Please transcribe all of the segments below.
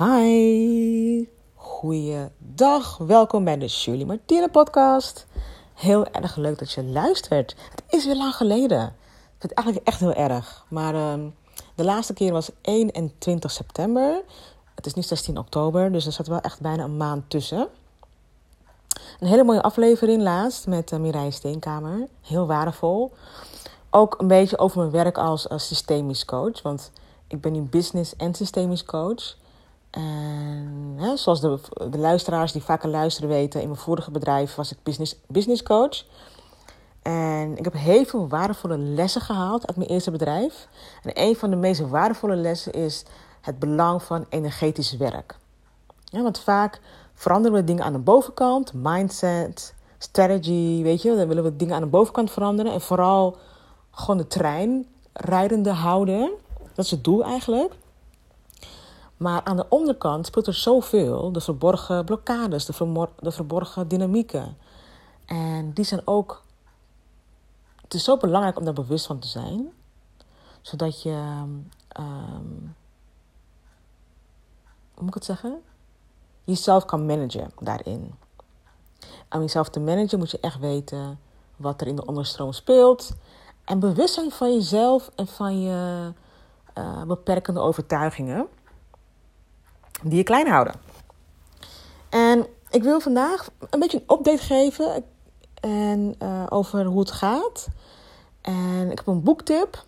Hi, goeiedag. Welkom bij de Shirley Martine podcast. Heel erg leuk dat je luistert. Het is weer lang geleden. Ik vind het eigenlijk echt heel erg. Maar uh, de laatste keer was 21 september. Het is nu 16 oktober, dus er zat wel echt bijna een maand tussen. Een hele mooie aflevering laatst met uh, Steenkamer. Heel waardevol. Ook een beetje over mijn werk als uh, systemisch coach. Want ik ben nu business en systemisch coach. En zoals de, de luisteraars die vaker luisteren weten, in mijn vorige bedrijf was ik business, business coach. En ik heb heel veel waardevolle lessen gehaald uit mijn eerste bedrijf. En een van de meest waardevolle lessen is het belang van energetisch werk. Ja, want vaak veranderen we dingen aan de bovenkant, mindset, strategy, weet je. Dan willen we dingen aan de bovenkant veranderen. En vooral gewoon de trein rijdende houden. Dat is het doel eigenlijk. Maar aan de onderkant speelt er zoveel. De verborgen blokkades, de, verborgen dynamieken. En die zijn ook. Het is zo belangrijk om daar bewust van te zijn. Zodat je. Um, hoe moet ik het zeggen? Jezelf kan managen daarin. Om jezelf te managen moet je echt weten wat er in de onderstroom speelt. En bewust zijn van jezelf en van je uh, beperkende overtuigingen die je klein houden. En ik wil vandaag een beetje een update geven en, uh, over hoe het gaat. En ik heb een boektip,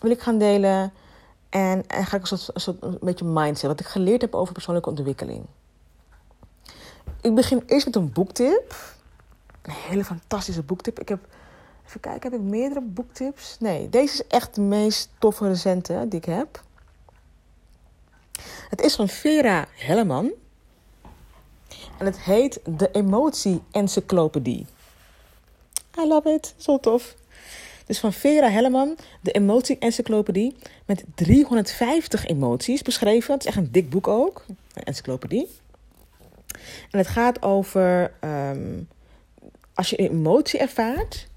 wil ik gaan delen. En, ga ik een een beetje mindset, wat ik geleerd heb over persoonlijke ontwikkeling. Ik begin eerst met een boektip. Een hele fantastische boektip. Ik heb, even kijken, heb ik meerdere boektips? Nee, deze is echt de meest toffe recente die ik heb. Het is van Vera Helleman. En het heet De Emotie Encyclopedie. I love it. Zo tof. Dus van Vera Helleman, de Emotie Encyclopedie. Met 350 emoties beschreven. Het is echt een dik boek ook. Een encyclopedie. En het gaat over um, als je een emotie ervaart.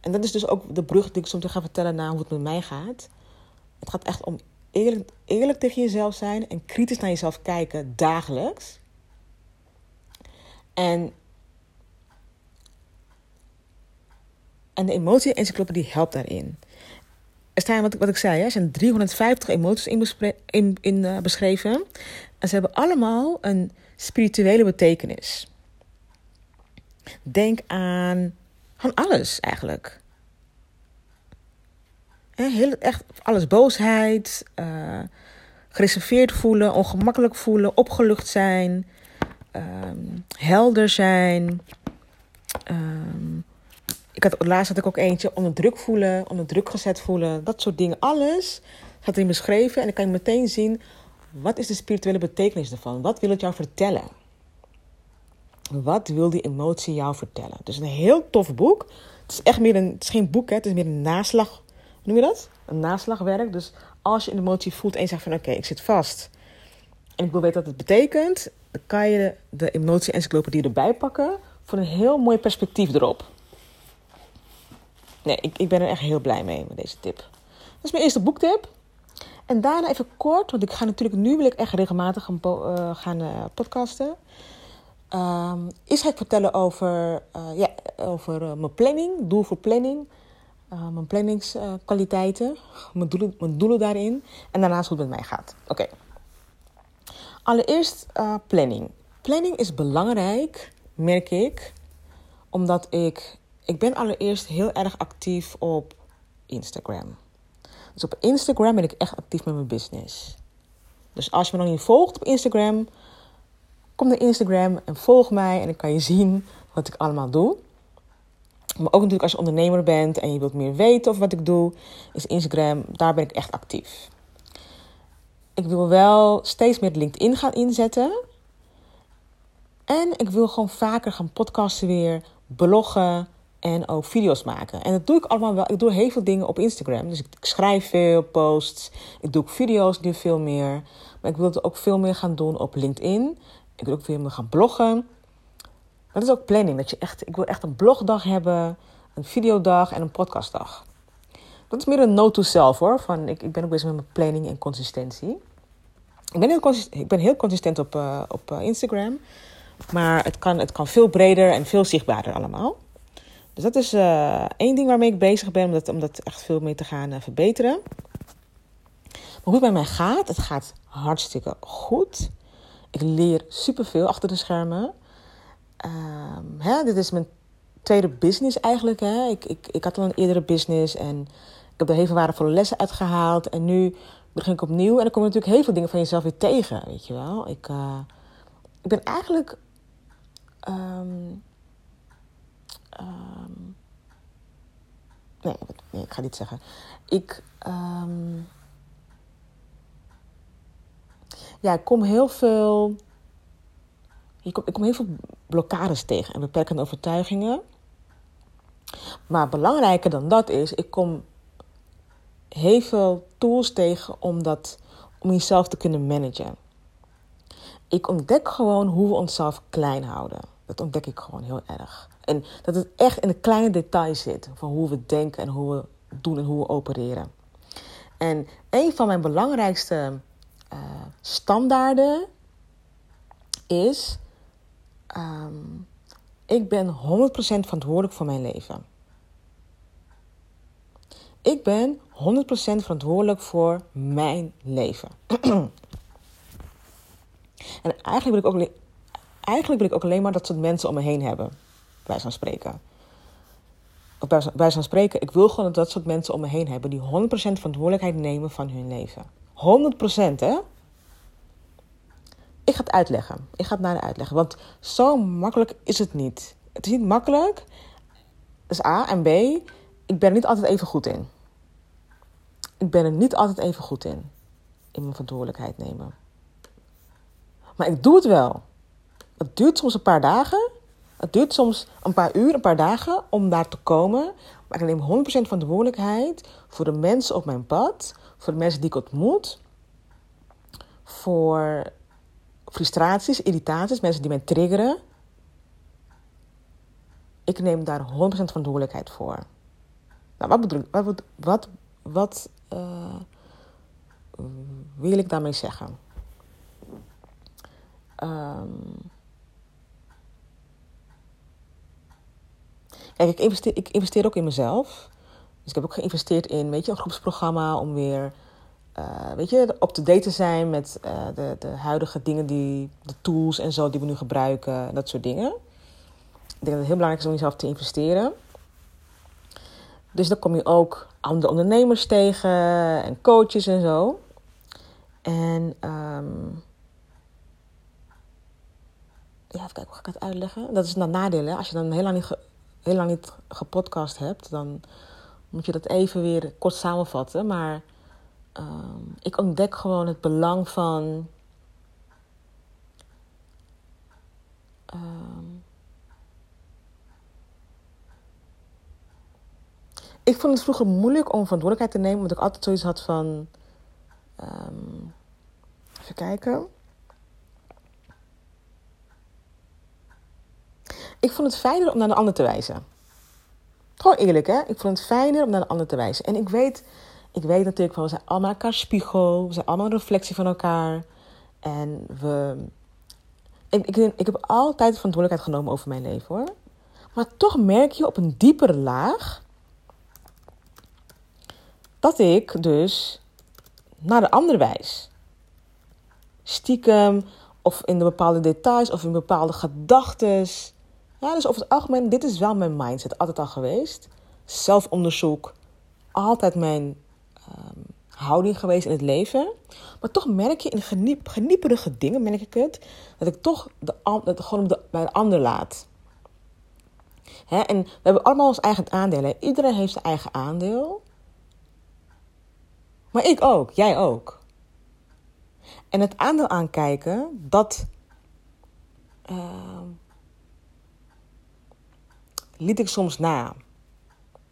En dat is dus ook de brug die ik soms ga vertellen naar hoe het met mij gaat. Het gaat echt om eerlijk, tegen jezelf zijn en kritisch naar jezelf kijken dagelijks. En, en de emotie-encyclopedie helpt daarin. Er staan, wat, wat ik zei, er zijn 350 emoties in, in, in uh, beschreven. En ze hebben allemaal een spirituele betekenis. Denk aan van alles eigenlijk. Heel, echt alles boosheid, uh, gereserveerd voelen, ongemakkelijk voelen, opgelucht zijn, um, helder zijn. Um, ik had, laatst had ik ook eentje onder druk voelen, onder druk gezet voelen, dat soort dingen. Alles gaat erin beschreven en dan kan je meteen zien wat is de spirituele betekenis ervan? Wat wil het jou vertellen? Wat wil die emotie jou vertellen? Is een heel tof boek. Het is echt meer een, het is geen boek, hè, het is meer een naslag noem je dat? Een naslagwerk. Dus als je een emotie voelt en je zegt van oké, ik zit vast. En ik wil weten wat het betekent. Dan kan je de emotie-encyclopedie erbij pakken. Voor een heel mooi perspectief erop. Nee, ik, ik ben er echt heel blij mee met deze tip. Dat is mijn eerste boektip. En daarna even kort, want ik ga natuurlijk nu wil ik echt regelmatig gaan, uh, gaan uh, podcasten. Um, is het vertellen over, uh, ja, over mijn planning, doel voor planning. Uh, mijn planningskwaliteiten, mijn, doelen, mijn doelen daarin en daarnaast hoe het met mij gaat. Oké. Allereerst uh, planning. Planning is belangrijk, merk ik, omdat ik, ik ben allereerst heel erg actief op Instagram. Dus op Instagram ben ik echt actief met mijn business. Dus als je me nog niet volgt op Instagram, kom naar Instagram en volg mij en dan kan je zien wat ik allemaal doe. Maar ook natuurlijk als je ondernemer bent en je wilt meer weten over wat ik doe, is Instagram, daar ben ik echt actief. Ik wil wel steeds meer LinkedIn gaan inzetten. En ik wil gewoon vaker gaan podcasten weer, bloggen en ook video's maken. En dat doe ik allemaal wel. Ik doe heel veel dingen op Instagram. Dus ik, schrijf veel posts. Ik doe ook video's nu veel meer. Maar ik wil het ook veel meer gaan doen op LinkedIn. Ik wil ook veel meer gaan bloggen. Dat is ook planning. Dat je echt, ik wil echt een blogdag hebben, een videodag en een podcastdag. Dat is meer een note to self hoor. Van, ik, ik ben ook bezig met mijn planning en consistentie. ik ben heel, consistent, ik ben heel consistent op, uh, op uh, Instagram. Maar het kan, het kan veel breder en veel zichtbaarder allemaal. Dus dat is uh, één ding waarmee ik bezig ben om dat, om dat echt veel meer te gaan verbeteren. Maar hoe het bij mij gaat, het gaat hartstikke goed. Ik leer superveel achter de schermen. Ehm, hè, dit is mijn tweede business eigenlijk. Hè. Ik, ik, ik had al een eerdere business en ik heb er heel veel waardevolle lessen uitgehaald. En nu begin ik opnieuw en dan kom natuurlijk heel veel dingen van jezelf weer tegen, weet je wel. Ik, uh, ik ben eigenlijk... Um, um, nee, nee, ik ga niet zeggen. Ik... Ja, ik kom heel veel... Ik kom, ik kom heel veel blokkades tegen en beperkende overtuigingen. Maar belangrijker dan dat is, ik kom heel veel tools tegen om, dat, om jezelf te kunnen managen. Ik ontdek gewoon hoe we onszelf klein houden. Dat ontdek ik gewoon heel erg. En dat het echt in de kleine details zit van hoe we denken en hoe we doen en hoe we opereren. En een van mijn belangrijkste uh, standaarden is: um, ik ben 100% verantwoordelijk voor mijn leven. Ik ben 100% verantwoordelijk voor mijn leven. en eigenlijk wil, ik ook, eigenlijk wil ik ook alleen maar dat soort mensen om me heen hebben. Bij zo'n spreken. Of zo'n spreken, ik wil gewoon dat dat soort mensen om me heen hebben die 100% verantwoordelijkheid nemen van hun leven. 100% hè? Ik ga het uitleggen. Ik ga het naar de uitleggen. Want zo makkelijk is het niet. Het is niet makkelijk. Dat is A. En B. Ik ben er niet altijd even goed in. Ik ben er niet altijd even goed in. In mijn verantwoordelijkheid nemen. Maar ik doe het wel. Het duurt soms een paar dagen. Het duurt soms een paar uur, een paar dagen om daar te komen. Maar ik neem 100% verantwoordelijkheid voor de mensen op mijn pad. Voor de mensen die ik ontmoet. Voor frustraties, irritaties, mensen die mij triggeren. Ik neem daar 100% verantwoordelijkheid voor. Nou, wat bedoel ik? Wat, wat, wat uh, wil ik daarmee zeggen? Um, kijk, ik investeer, ik investeer ook in mezelf. Dus ik heb ook geïnvesteerd in, weet je, een groepsprogramma om weer, uh, weet je, op to date te zijn met uh, de, de huidige dingen die, de tools en zo die we nu gebruiken, dat soort dingen. Ik denk dat het heel belangrijk is om jezelf te investeren. Dus dan kom je ook andere ondernemers tegen en coaches en zo. En um, ja, even kijken, hoe ga ik het uitleggen? Dat is een nadeel? Als je dan heel lang niet, heel lang niet gepodcast hebt, dan moet je dat even weer kort samenvatten. Maar um, ik ontdek gewoon het belang van... Um, ik vond het vroeger moeilijk om verantwoordelijkheid te nemen, omdat ik altijd zoiets had van. Um, even kijken. Ik vond het fijner om naar de ander te wijzen. Gewoon eerlijk, hè? Ik vond het fijner om naar de ander te wijzen. En ik weet, ik weet natuurlijk van, we zijn allemaal elkaar spiegel. We zijn allemaal een reflectie van elkaar. En we... Ik, ik, ik heb altijd verantwoordelijkheid genomen over mijn leven, hoor. Maar toch merk je op een diepere laag dat ik dus naar de ander wijs. Stiekem of in de bepaalde details of in bepaalde gedachten. Ja, dus over het algemeen, dit is wel mijn mindset, altijd al geweest. Zelfonderzoek, altijd mijn houding geweest in het leven. Maar toch merk je in geniep, genieperige dingen, merk ik het, dat ik toch de, dat gewoon de, bij de ander laat. Hè? En we hebben allemaal ons eigen aandeel. Iedereen heeft zijn eigen aandeel. Maar ik ook, jij ook. En het aandeel aankijken, dat uh, liet ik soms na.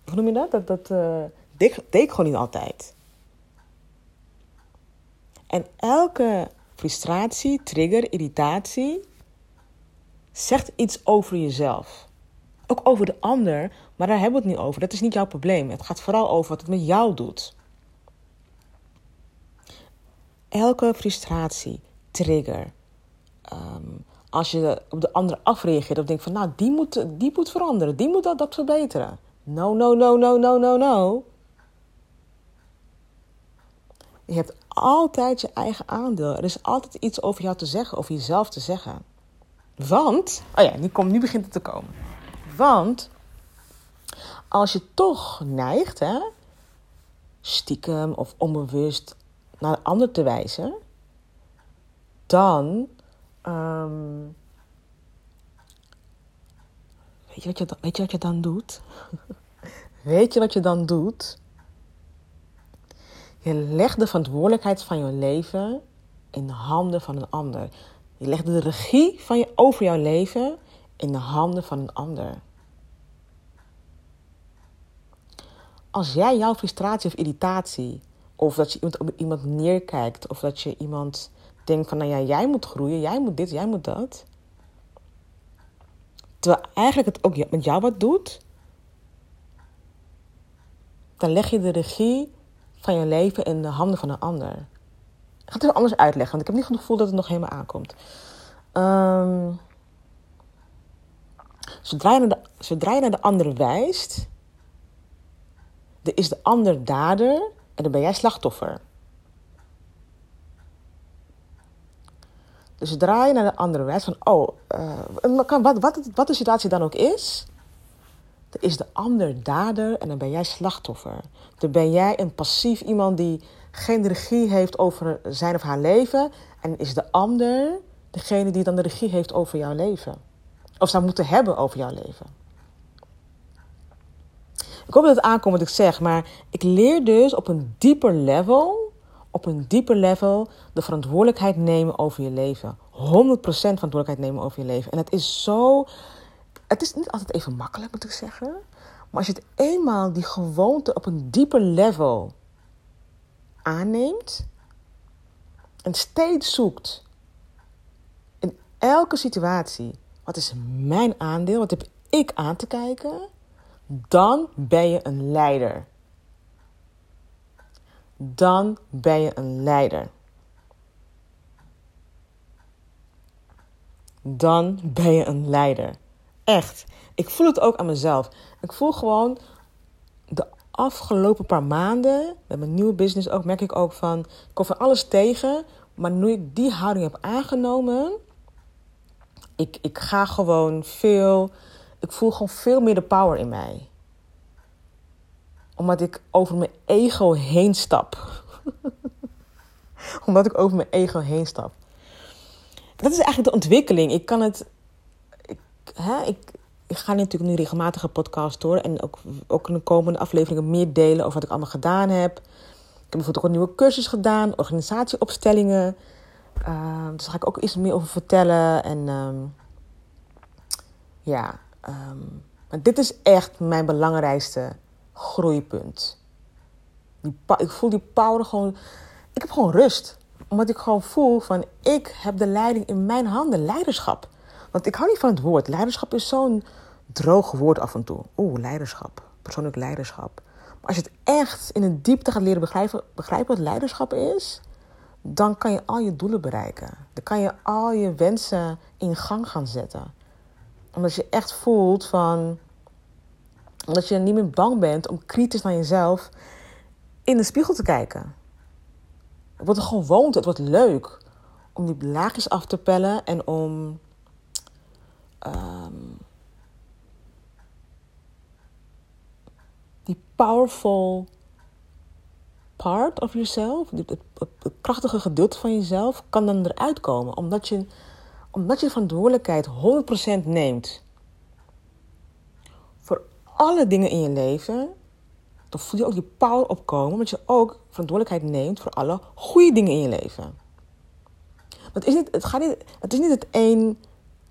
Hoe noem je dat? Dat, uh, deed, deed ik gewoon niet altijd. En elke frustratie, trigger, irritatie zegt iets over jezelf. Ook over de ander, maar daar hebben we het niet over. Dat is niet jouw probleem. Het gaat vooral over wat het met jou doet. elke frustratie, trigger, ehm, als je op de andere afreageert of denkt van nou, die moet, die moet veranderen, die moet dat, dat verbeteren. No, no, no, no, no, no, no. Je hebt altijd je eigen aandeel. Er is altijd iets over jou te zeggen, over jezelf te zeggen. Want, oh ja, nu, komt, nu begint het te komen. Want als je toch neigt, hè, stiekem of onbewust naar de ander te wijzen, dan. Um, weet, je wat je, weet je wat je dan doet? weet je wat je dan doet? Je legt de verantwoordelijkheid van je leven in de handen van een ander. Je legt de regie van je, over jouw leven in de handen van een ander. Als jij jouw frustratie of irritatie, of dat je iemand op iemand neerkijkt, of dat je iemand denkt van, nou ja, jij moet groeien, jij moet dit, jij moet dat. Terwijl eigenlijk het ook met jou wat doet, dan leg je de regie van je leven in de handen van een ander. Ik ga het even anders uitleggen, want ik heb niet het gevoel dat het nog helemaal aankomt. Um, zodra, je naar de, zodra je naar de ander wijst, dan is de ander dader en dan ben jij slachtoffer. Dus zodra je naar de andere wijst van, oh, uh, wat, wat, wat de situatie dan ook is, dan is de ander dader en dan ben jij slachtoffer. Dan ben jij een passief iemand die geen regie heeft over zijn of haar leven. En is de ander degene die dan de regie heeft over jouw leven. Of zou moeten hebben over jouw leven. Ik hoop dat het aankomt wat ik zeg, maar ik leer dus op een dieper level, op een dieper level, de verantwoordelijkheid nemen over je leven. 100% verantwoordelijkheid nemen over je leven. En het is zo het is niet altijd even makkelijk, moet ik zeggen. Maar als je het eenmaal die gewoonte op een dieper level aanneemt en steeds zoekt in elke situatie, wat is mijn aandeel, wat heb ik aan te kijken, dan ben je een leider. Dan ben je een leider. Dan ben je een leider. Echt. Ik voel het ook aan mezelf. Ik voel gewoon de afgelopen paar maanden, met mijn nieuwe business ook, merk ik ook van, ik kom van alles tegen. Maar nu ik die houding heb aangenomen, ik, ik ga gewoon veel, ik voel gewoon veel meer de power in mij. Omdat ik over mijn ego heen stap. Omdat ik over mijn ego heen stap. Dat is eigenlijk de ontwikkeling. Ik kan het hè, ik, ik ga natuurlijk nu regelmatig een podcast door. En ook, ook in de komende afleveringen meer delen over wat ik allemaal gedaan heb. Ik heb bijvoorbeeld ook een nieuwe cursus gedaan, organisatieopstellingen. Dus daar ga ik ook iets meer over vertellen. En ehm, ja, ehm, maar dit is echt mijn belangrijkste groeipunt. Die, ik voel die power gewoon. Ik heb gewoon rust. Omdat ik gewoon voel van ik heb de leiding in mijn handen, leiderschap. Want ik hou niet van het woord. Leiderschap is zo'n droog woord af en toe. Oeh, leiderschap. Persoonlijk leiderschap. Maar als je het echt in een diepte gaat leren begrijpen, begrijpen wat leiderschap is, dan kan je al je doelen bereiken. Dan kan je al je wensen in gang gaan zetten. Omdat je echt voelt van. Omdat je niet meer bang bent om kritisch naar jezelf in de spiegel te kijken. Het wordt een gewoonte, het wordt leuk om die laagjes af te pellen en om um, die powerful part of yourself, het, krachtige gedeelte van jezelf, kan dan eruit komen. Omdat je, omdat je verantwoordelijkheid 100% neemt voor alle dingen in je leven, dan voel je ook die power opkomen, omdat je ook verantwoordelijkheid neemt voor alle goede dingen in je leven. Het is niet, het gaat niet, het is niet het een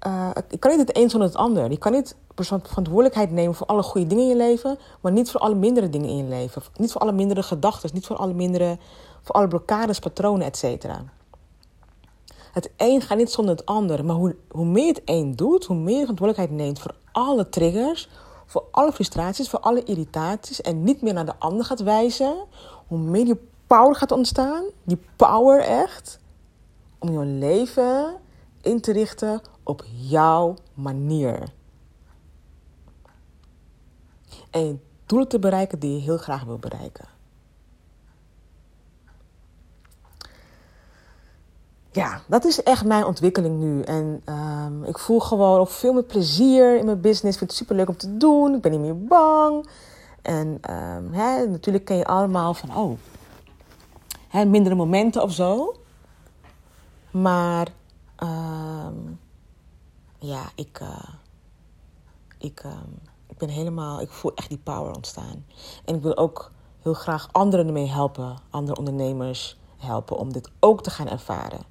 uh, je kan niet het een zonder het ander. Je kan niet verantwoordelijkheid nemen voor alle goede dingen in je leven, maar niet voor alle mindere dingen in je leven. Niet voor alle mindere gedachten, niet voor alle mindere, voor alle blokkades, patronen, etc. Het een gaat niet zonder het ander, maar hoe, hoe meer het een doet, hoe meer je verantwoordelijkheid neemt voor alle triggers, voor alle frustraties, voor alle irritaties en niet meer naar de ander gaat wijzen, hoe meer je power gaat ontstaan. Die power echt. Om je leven in te richten op jouw manier. En doelen te bereiken die je heel graag wil bereiken. Ja, dat is echt mijn ontwikkeling nu. En um, ik voel gewoon ook veel meer plezier in mijn business. Ik vind het super leuk om te doen. Ik ben niet meer bang. En hè, natuurlijk ken je allemaal van, oh, mindere momenten of zo. Maar um, ja, ik, uh, ik, ik ben helemaal, ik voel echt die power ontstaan. En ik wil ook heel graag anderen ermee helpen, andere ondernemers helpen om dit ook te gaan ervaren.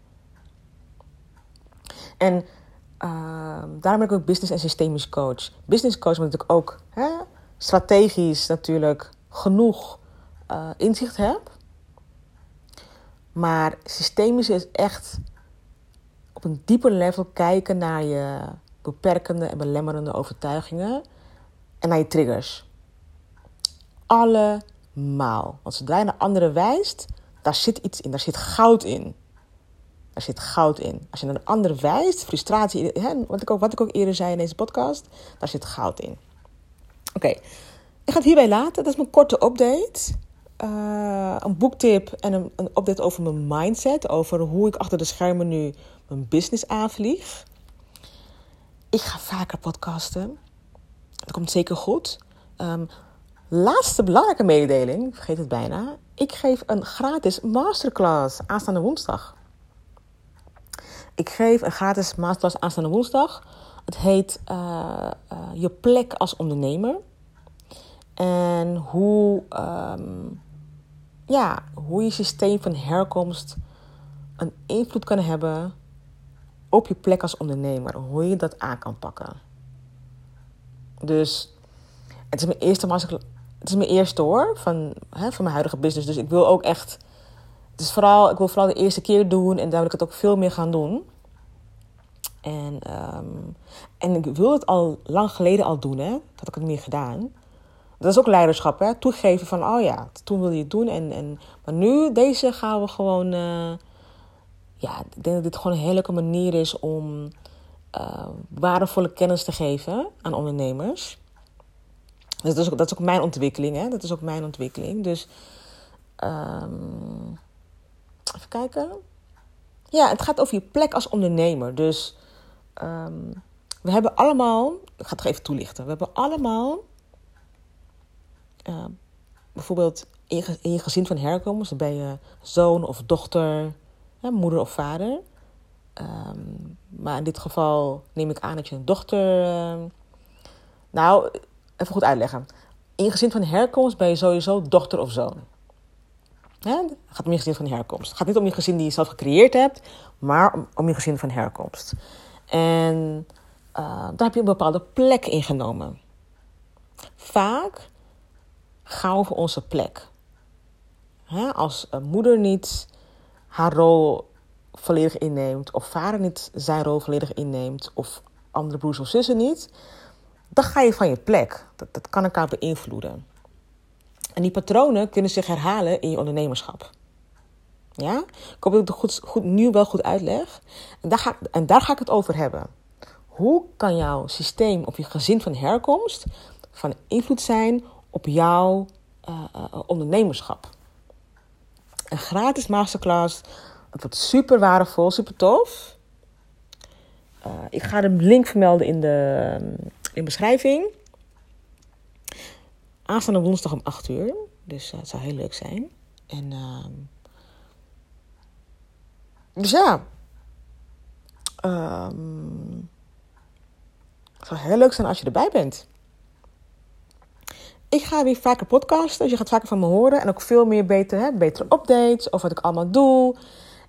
En uh, daarom ben ik ook business en systemisch coach. Business coach omdat ik ook hè, strategisch natuurlijk genoeg uh, inzicht heb. Maar systemisch is echt op een dieper level kijken naar je beperkende en belemmerende overtuigingen en naar je triggers. Allemaal. Want zodra je naar anderen wijst, daar zit iets in, daar zit goud in. Daar zit goud in. Als je naar een ander wijst, frustratie, hè, wat, ik ook, wat ik ook eerder zei in deze podcast, daar zit goud in. Oké, ik ga het hierbij laten. Dat is mijn korte update. Uh, een boektip en een, een, update over mijn mindset. Over hoe ik achter de schermen nu mijn business aanvlieg. Ik ga vaker podcasten. Dat komt zeker goed. Um, laatste belangrijke mededeling, vergeet het bijna. Ik geef een gratis masterclass aanstaande woensdag. Ik geef een gratis masterclass aanstaande woensdag. Het heet uh, uh, Je plek als ondernemer. En hoe, um, ja, hoe je systeem van herkomst een invloed kan hebben op je plek als ondernemer. Hoe je dat aan kan pakken. Dus het is mijn eerste masterclass. Het is mijn eerste hoor, van, hè, van mijn huidige business. Dus ik wil ook echt het is vooral, ik wil vooral de eerste keer doen en daar wil ik het ook veel meer gaan doen. En, um, en ik wil het al lang geleden al doen, hè. Dat had ik het niet gedaan. Dat is ook leiderschap, hè. Toegeven van, oh ja, toen wilde je het doen. En, en, maar nu, deze gaan we gewoon... Uh, ja, ik denk dat dit gewoon een heerlijke manier is om uh, waardevolle kennis te geven aan ondernemers. Dus dat is ook, dat is ook mijn ontwikkeling, hè. Dat is ook mijn ontwikkeling. Dus... Um, Even kijken. Ja, het gaat over je plek als ondernemer. Dus um, we hebben allemaal, ik ga het even toelichten. We hebben allemaal, uh, bijvoorbeeld in je, in je, gezin van herkomst, dan ben je zoon of dochter, moeder of vader. Um, maar in dit geval neem ik aan dat je een dochter. Uh, nou, even goed uitleggen. In gezin van herkomst ben je sowieso dochter of zoon. Het gaat om je gezin van herkomst. Het gaat niet om je gezin die je zelf gecreëerd hebt, maar om, je gezin van herkomst. En uh, daar heb je een bepaalde plek ingenomen. Vaak gaan we voor onze plek. Als een moeder niet haar rol volledig inneemt, of vader niet zijn rol volledig inneemt, of andere broers of zussen niet, dan ga je van je plek. Dat, dat kan elkaar beïnvloeden. En die patronen kunnen zich herhalen in je ondernemerschap. Ja? Ik hoop dat ik het goed, goed, nu wel goed uitleg. En daar, ga, en daar ga ik het over hebben. Hoe kan jouw systeem of je gezin van herkomst van invloed zijn op jouw uh, uh, ondernemerschap? Een gratis masterclass. Het wordt super waardevol, super tof. Uh, ik ga de link vermelden in de, in beschrijving aanstaande woensdag om 8 uur. Dus uh, het zou heel leuk zijn. En uh, dus ja. Um, het zou heel leuk zijn als je erbij bent. Ik ga weer vaker podcasten, dus je gaat vaker van me horen. En ook veel meer beter, hè, betere updates over wat ik allemaal doe.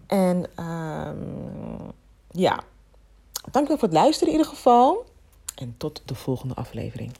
En um, ja, dankjewel voor het luisteren in ieder geval. En tot de volgende aflevering.